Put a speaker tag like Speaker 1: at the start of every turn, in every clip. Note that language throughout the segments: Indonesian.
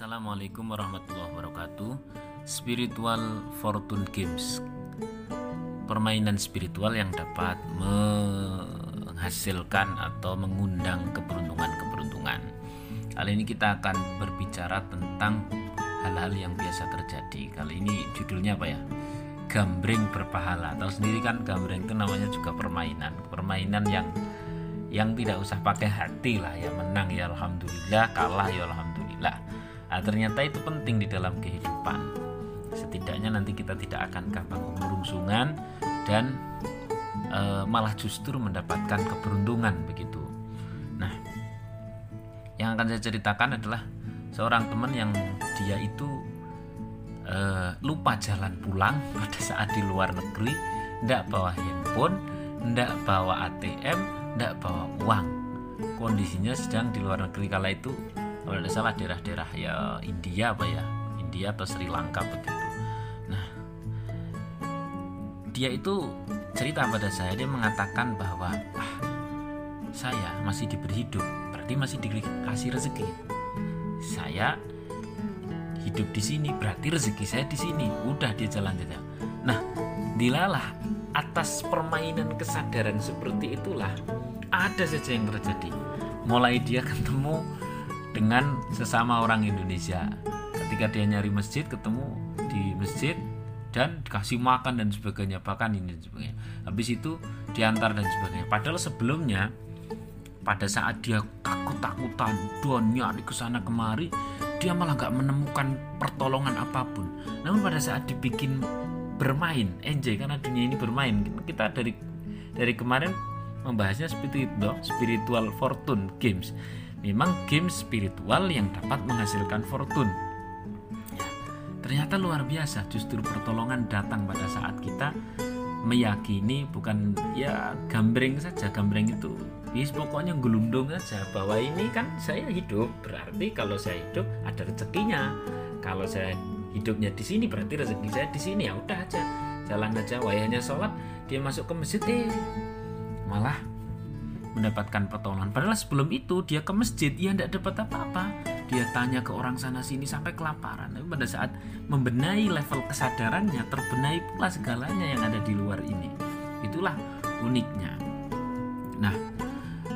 Speaker 1: Assalamualaikum warahmatullahi wabarakatuh. Spiritual Fortune Games. Permainan spiritual yang dapat menghasilkan atau mengundang keberuntungan-keberuntungan. Kali ini kita akan berbicara tentang hal-hal yang biasa terjadi. Kali ini judulnya apa ya? Gambreng berpahala. Tahu sendiri kan gambreng itu namanya juga permainan. Permainan yang yang tidak usah pakai hati lah ya. Menang ya alhamdulillah. Kalah ya alhamdulillah Nah, ternyata itu penting di dalam kehidupan. Setidaknya nanti kita tidak akan gampang kemerungsungan dan e, malah justru mendapatkan keberuntungan begitu. Nah, yang akan saya ceritakan adalah seorang teman yang dia itu e, lupa jalan pulang pada saat di luar negeri, tidak bawa handphone, tidak bawa ATM, tidak bawa uang. Kondisinya sedang di luar negeri kala itu kalau tidak salah daerah-daerah ya India apa ya? India atau Sri Lanka begitu. Nah dia itu cerita pada saya dia mengatakan bahwa ah, saya masih diberi hidup berarti masih dikasih rezeki. Saya hidup di sini berarti rezeki saya di sini. Udah dia jalan saja. Nah dilalah atas permainan kesadaran seperti itulah ada saja yang terjadi. Mulai dia ketemu dengan sesama orang Indonesia. Ketika dia nyari masjid, ketemu di masjid dan dikasih makan dan sebagainya, bahkan ini dan sebagainya. Habis itu diantar dan sebagainya. Padahal sebelumnya pada saat dia takut-takutan, don nyari ke sana kemari, dia malah nggak menemukan pertolongan apa pun. Namun pada saat dibikin bermain, enjoy karena dunia ini bermain. Kita dari dari kemarin membahasnya itu, spiritual fortune games memang game spiritual yang dapat menghasilkan fortune. Ya, ternyata luar biasa, justru pertolongan datang pada saat kita meyakini bukan ya gambreng saja. Gambreng itu Yes, pokoknya gelundung saja. Bahwa ini kan saya hidup berarti kalau saya hidup ada rezekinya. Kalau saya hidupnya di sini berarti rezeki saya di sini. Ya udah aja jalan aja. Wayahnya sholat dia masuk ke masjid eh malah mendapatkan pertolongan. Padahal sebelum itu dia ke masjid, ia tidak dapat apa-apa. Dia tanya ke orang sana sini sampai kelaparan. Tapi pada saat membenahi level kesadarannya, terbenahi pula segalanya yang ada di luar ini. Itulah uniknya. Nah,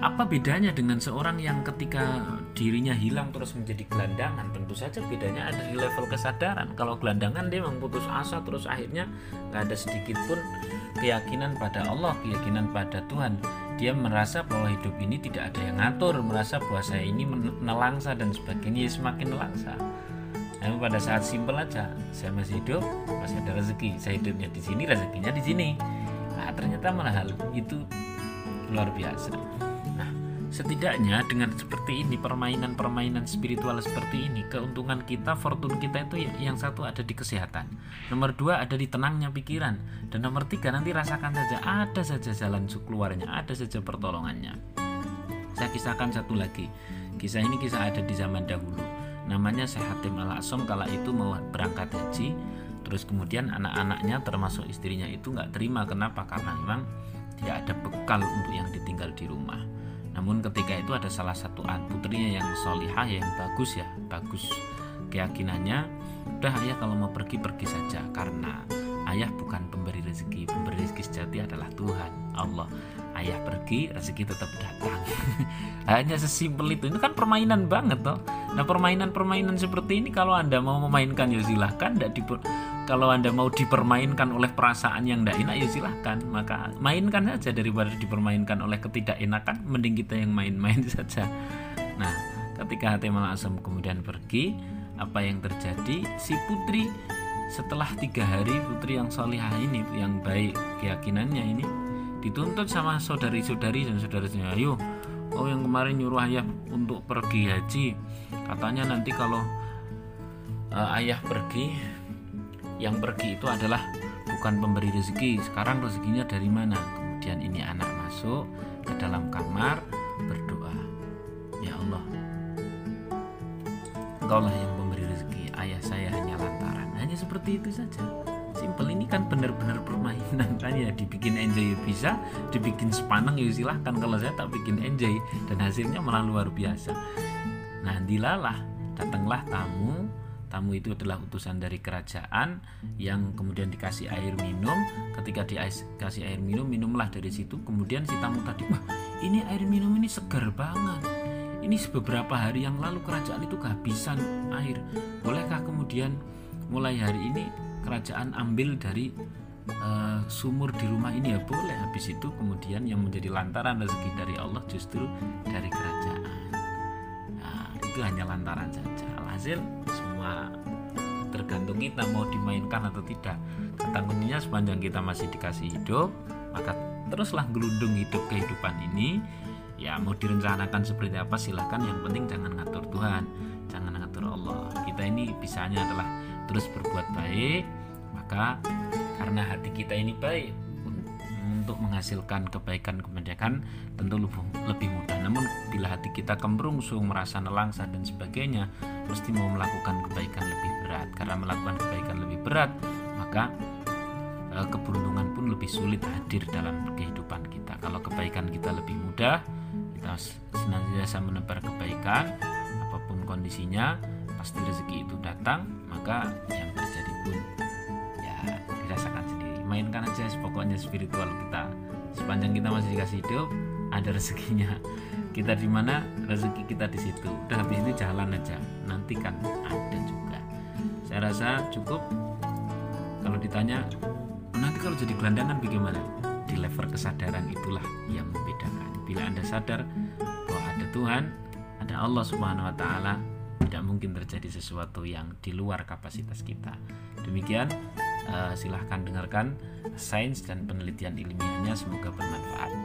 Speaker 1: apa bedanya dengan seorang yang ketika dirinya hilang terus menjadi gelandangan? Tentu saja bedanya ada di level kesadaran. Kalau gelandangan dia memputus asa terus akhirnya nggak ada sedikit pun keyakinan pada Allah, keyakinan pada Tuhan dia merasa bahwa hidup ini tidak ada yang ngatur merasa bahwa saya ini menelangsa dan sebagainya ya semakin nelangsa. Namun pada saat simpel aja saya masih hidup masih ada rezeki. Saya hidupnya di sini rezekinya di sini. Nah, ternyata malah hal itu luar biasa setidaknya dengan seperti ini permainan-permainan spiritual seperti ini keuntungan kita fortune kita itu yang satu ada di kesehatan. Nomor dua ada di tenangnya pikiran. Dan nomor tiga nanti rasakan saja ada saja jalan keluarnya ada saja pertolongannya. Saya kisahkan satu lagi. Kisah ini kisah ada di zaman dahulu. Namanya Syekh Hatim al Asom kala itu mau berangkat haji. Terus kemudian anak-anaknya termasuk istrinya itu nggak terima. Kenapa? Karena memang tidak ada bekal untuk yang ditinggal di rumah namun ketika itu ada salah satu putrinya yang solihah yang bagus ya bagus keyakinannya udah ayah kalau mau pergi pergi saja karena ayah bukan pemberi rezeki. Pemberi rezeki sejati adalah Tuhan Allah. Ayah pergi rezeki tetap datang. Hanya sesimpel itu. Ini kan permainan banget toh. Nah permainan-permainan seperti ini kalau anda mau memainkan ya silahkan. Tidak kalau Anda mau dipermainkan oleh perasaan yang tidak enak ya silahkan. Maka mainkan saja daripada dipermainkan oleh ketidakenakan mending kita yang main-main saja. Nah ketika hati Asam kemudian pergi apa yang terjadi? Si putri setelah tiga hari putri yang solihah ini yang baik keyakinannya ini dituntut sama saudari-saudari dan saudara-saudara ayo oh yang kemarin nyuruh ayah untuk pergi haji. Katanya nanti kalau uh, ayah pergi yang pergi itu adalah bukan pemberi rezeki. Sekarang rezekinya dari mana? Kemudian ini anak masuk ke dalam kamar berdoa. Ya Allah engkaulah yang pemberi rezeki. Ayah saya hanya lantaran. Hanya seperti itu saja. Simple ini kan benar-benar permainan. Kan ya dibikin enjoy bisa dibikin sepaneng ya silahkan. Kalau saya tak bikin enjoy dan hasilnya malah luar biasa. Nah dilalah datanglah tamu tamu itu adalah utusan dari kerajaan yang kemudian dikasih air minum. Ketika dikasih air minum minumlah dari situ. Kemudian si tamu tadi wah ini air minum ini segar banget. Ini beberapa hari yang lalu kerajaan itu kehabisan air. Bolehkah kemudian mulai hari ini kerajaan ambil dari uh, sumur di rumah ini? Ya boleh. Habis itu kemudian yang menjadi lantaran rezeki dari Allah justru dari kerajaan. Nah, itu hanya lantaran saja. Alhasil semua tergantung kita mau dimainkan atau tidak. Kata kuncinya sepanjang kita masih dikasih hidup maka teruslah gelundung hidup kehidupan ini. Ya mau direncanakan seperti apa silahkan. Yang penting jangan ngatur Tuhan jangan ngatur Allah. Kita ini bisanya adalah terus berbuat baik maka karena hati kita ini baik untuk menghasilkan kebaikan kemerdekaan tentu lebih mudah. Namun bila hati kita kemrungsung merasa nelangsa dan sebagainya mesti mau melakukan kebaikan lebih berat. Karena melakukan kebaikan lebih berat maka e, keberuntungan pun lebih sulit hadir dalam kehidupan kita. Kalau kebaikan kita lebih mudah kita senantiasa menebar kebaikan apa pun kondisinya pasti rezeki itu datang maka yang terjadi pun ya dirasakan sendiri. Mainkan aja pokoknya spiritual kita. Sepanjang kita masih dikasih hidup ada rezekinya kita di mana rezeki kita di situ. Udah habis itu jalan aja. Nanti kan ada juga. Saya rasa cukup. Kalau ditanya nanti kalau jadi gelandangan bagaimana? Di level kesadaran itulah yang membedakan. Bila anda sadar bahwa ada Tuhan ada Allah subhanahu wa taala tidak mungkin terjadi sesuatu yang di luar kapasitas kita. Demikian uh, silahkan dengarkan sains dan penelitian ilmiahnya. Semoga bermanfaat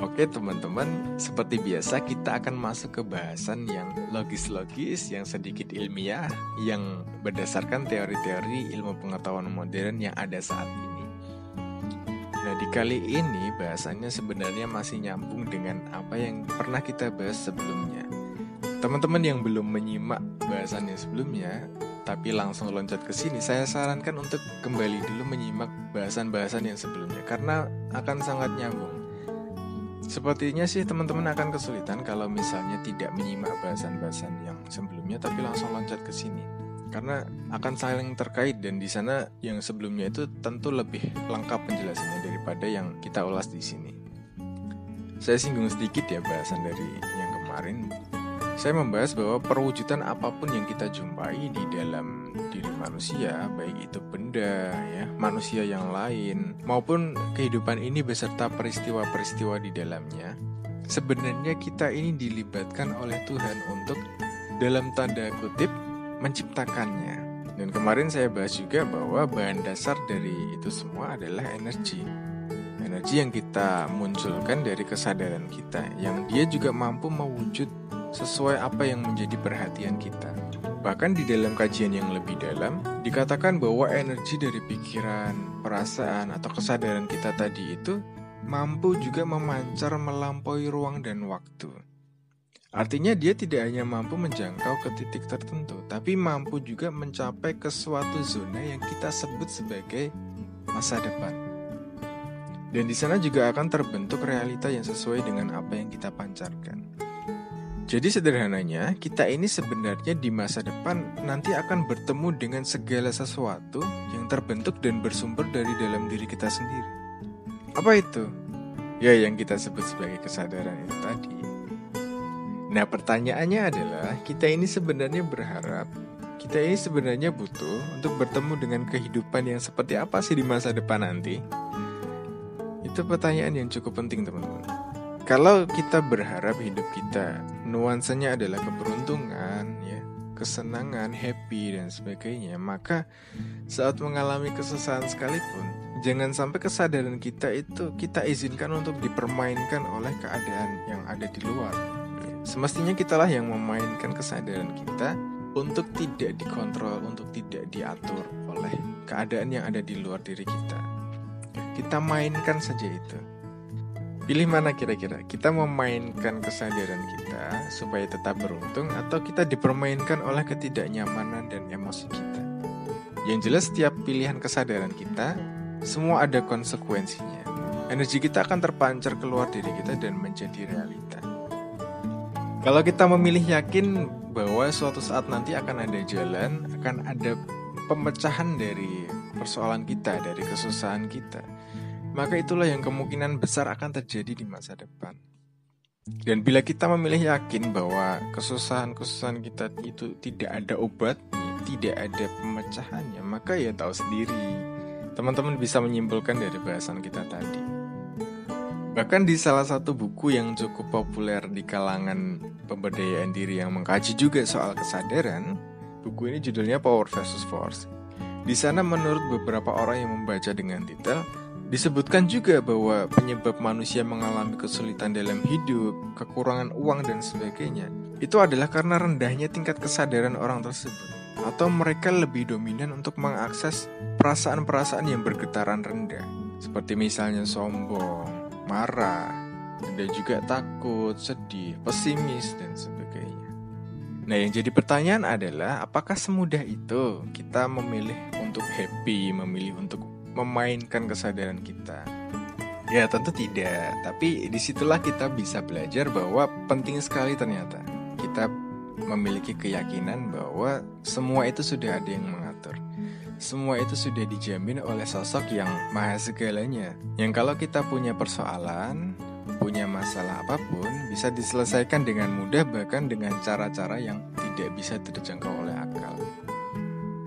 Speaker 2: Oke teman-teman, seperti biasa kita akan masuk ke bahasan yang logis-logis, yang sedikit ilmiah, yang berdasarkan teori-teori ilmu pengetahuan modern yang ada saat ini. Nah di kali ini bahasannya sebenarnya masih nyambung dengan apa yang pernah kita bahas sebelumnya. Teman-teman yang belum menyimak bahasannya sebelumnya, tapi langsung loncat ke sini, saya sarankan untuk kembali dulu menyimak bahasan-bahasan yang sebelumnya karena akan sangat nyambung. Sepertinya sih teman-teman akan kesulitan kalau misalnya tidak menyimak bahasan-bahasan yang sebelumnya tapi langsung loncat ke sini. Karena akan saling terkait dan di sana yang sebelumnya itu tentu lebih lengkap penjelasannya daripada yang kita ulas di sini. Saya singgung sedikit ya bahasan dari yang kemarin saya membahas bahwa perwujudan apa pun yang kita jumpai di dalam diri manusia, baik itu benda, ya, manusia yang lain, maupun kehidupan ini beserta peristiwa-peristiwa di dalamnya, sebenarnya kita ini dilibatkan oleh Tuhan untuk dalam tanda kutip menciptakannya. Dan kemarin saya bahas juga bahwa bahan dasar dari itu semua adalah energi. Energi yang kita munculkan dari kesadaran kita, yang dia juga mampu mewujud sesuai apa yang menjadi perhatian kita. Bahkan di dalam kajian yang lebih dalam, dikatakan bahwa energi dari pikiran, perasaan, atau kesadaran kita tadi itu mampu juga memancar melampaui ruang dan waktu. Artinya dia tidak hanya mampu menjangkau ke titik tertentu, tapi mampu juga mencapai ke suatu zona yang kita sebut sebagai masa depan. Dan di sana juga akan terbentuk realita yang sesuai dengan apa yang kita pancarkan. Jadi sederhananya, kita ini sebenarnya di masa depan nanti akan bertemu dengan segala sesuatu yang terbentuk dan bersumber dari dalam diri kita sendiri. Apa itu? Ya yang kita sebut sebagai kesadaran itu tadi. Nah pertanyaannya adalah, kita ini sebenarnya berharap, kita ini sebenarnya butuh untuk bertemu dengan kehidupan yang seperti apa sih di masa depan nanti? Itu pertanyaan yang cukup penting teman-teman. Kalau kita berharap hidup kita nuansanya adalah keberuntungan, ya, kesenangan, happy dan sebagainya, maka saat mengalami kesusahan sekalipun, jangan sampai kesadaran kita itu kita izinkan untuk dipermainkan oleh keadaan yang ada di luar. Semestinya kitalah yang memainkan kesadaran kita untuk tidak dikontrol, untuk tidak diatur oleh keadaan yang ada di luar diri kita. Kita mainkan saja itu. Pilih mana kira-kira? Kita memainkan kesadaran kita supaya tetap beruntung atau kita dipermainkan oleh ketidaknyamanan dan emosi kita? Yang jelas setiap pilihan kesadaran kita semua ada konsekuensinya. Energi kita akan terpancar keluar dari kita dan menjadi realita. Kalau kita memilih yakin bahwa suatu saat nanti akan ada jalan, akan ada pemecahan dari persoalan kita, dari kesusahan kita, maka itulah yang kemungkinan besar akan terjadi di masa depan. Dan bila kita memilih yakin bahwa kesusahan-kesusahan kita itu tidak ada obatnya, tidak ada pemecahannya, maka ya tahu sendiri. Teman-teman bisa menyimpulkan dari bahasan kita tadi. Bahkan di salah satu buku yang cukup populer di kalangan pemberdayaan diri yang mengkaji juga soal kesadaran, buku ini judulnya Power versus Force. Di sana menurut beberapa orang yang membaca dengan detail, disebutkan juga bahwa penyebab manusia mengalami kesulitan dalam hidup, kekurangan uang dan sebagainya, itu adalah karena rendahnya tingkat kesadaran orang tersebut atau mereka lebih dominan untuk mengakses perasaan-perasaan yang bergetaran rendah, seperti misalnya sombong, marah, dan juga takut, sedih, pesimis, dan sebagainya. Nah, yang jadi pertanyaan adalah apakah semudah itu kita memilih untuk happy, memilih untuk memainkan kesadaran kita? Ya, tentu tidak. Tapi di situlah kita bisa belajar bahwa penting sekali ternyata kita memiliki keyakinan bahwa semua itu sudah ada yang mengatur semua itu sudah dijamin oleh sosok yang maha segalanya. Yang kalau kita punya persoalan, punya masalah apa pun, bisa diselesaikan dengan mudah bahkan dengan cara-cara yang tidak bisa terjangkau oleh akal.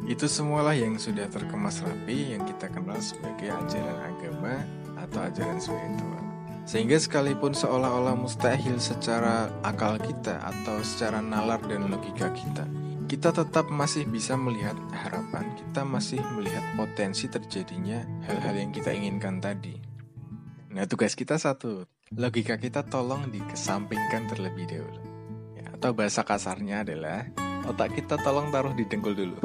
Speaker 2: Itu semualah yang sudah terkemas rapi yang kita kenal sebagai ajaran agama atau ajaran spiritual. Sehingga sekalipun seolah-olah mustahil secara akal kita atau secara nalar dan logika kita, kita tetap masih bisa melihat harapan, kita masih melihat potensi terjadinya hal-hal yang kita inginkan tadi. Nah, tugas kita satu, logika kita tolong dikesampingkan terlebih dahulu. Ya, atau bahasa kasarnya adalah otak kita tolong taruh di dengkul dulu.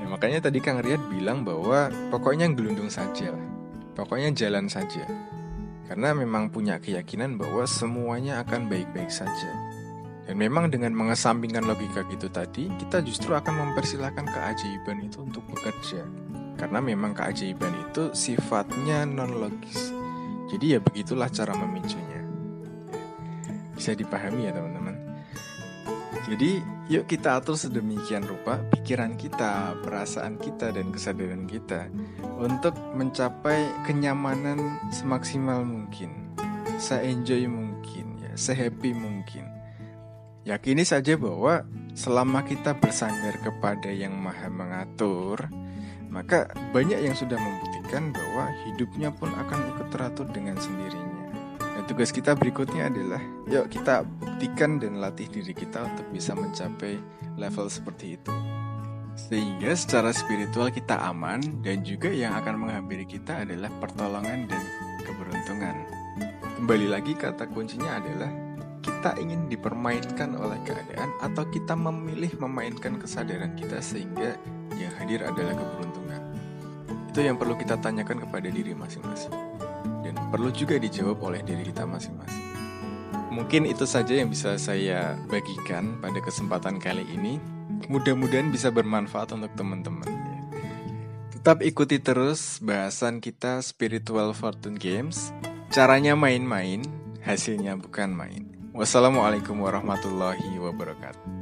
Speaker 2: ya, makanya tadi Kang Riyad bilang bahwa pokoknya gelundung saja lah. Pokoknya jalan saja. Karena memang punya keyakinan bahwa semuanya akan baik-baik saja. Dan memang dengan mengesampingkan logika gitu tadi, kita justru akan mempersilahkan keajaiban itu untuk bekerja. Karena memang keajaiban itu sifatnya non-logis. Jadi ya begitulah cara memicunya. Bisa dipahami ya teman-teman. Jadi yuk kita atur sedemikian rupa pikiran kita, perasaan kita, dan kesadaran kita untuk mencapai kenyamanan semaksimal mungkin, se-enjoy mungkin, ya, se-happy mungkin Yakini saja bahwa selama kita bersandar kepada Yang Maha Mengatur, maka banyak yang sudah membuktikan bahwa hidupnya pun akan ikut teratur dengan sendirinya. Tugas kita berikutnya adalah, yuk kita buktikan dan latih diri kita untuk bisa mencapai level seperti itu. Sehingga secara spiritual kita aman dan juga yang akan menghampiri kita adalah pertolongan dan keberuntungan. Kembali lagi kata kuncinya adalah kita ingin dipermainkan oleh keadaan atau kita memilih memainkan kesadaran kita sehingga yang hadir adalah keberuntungan. Itu yang perlu kita tanyakan kepada diri masing-masing. Perlu juga dijawab oleh diri kita masing-masing. Mungkin itu saja yang bisa saya bagikan pada kesempatan kali ini. Mudah-mudahan bisa bermanfaat untuk teman-teman. Tetap ikuti terus bahasan kita Spiritual Fortune Games. Caranya main-main, hasilnya bukan main. Wassalamualaikum warahmatullahi wabarakatuh.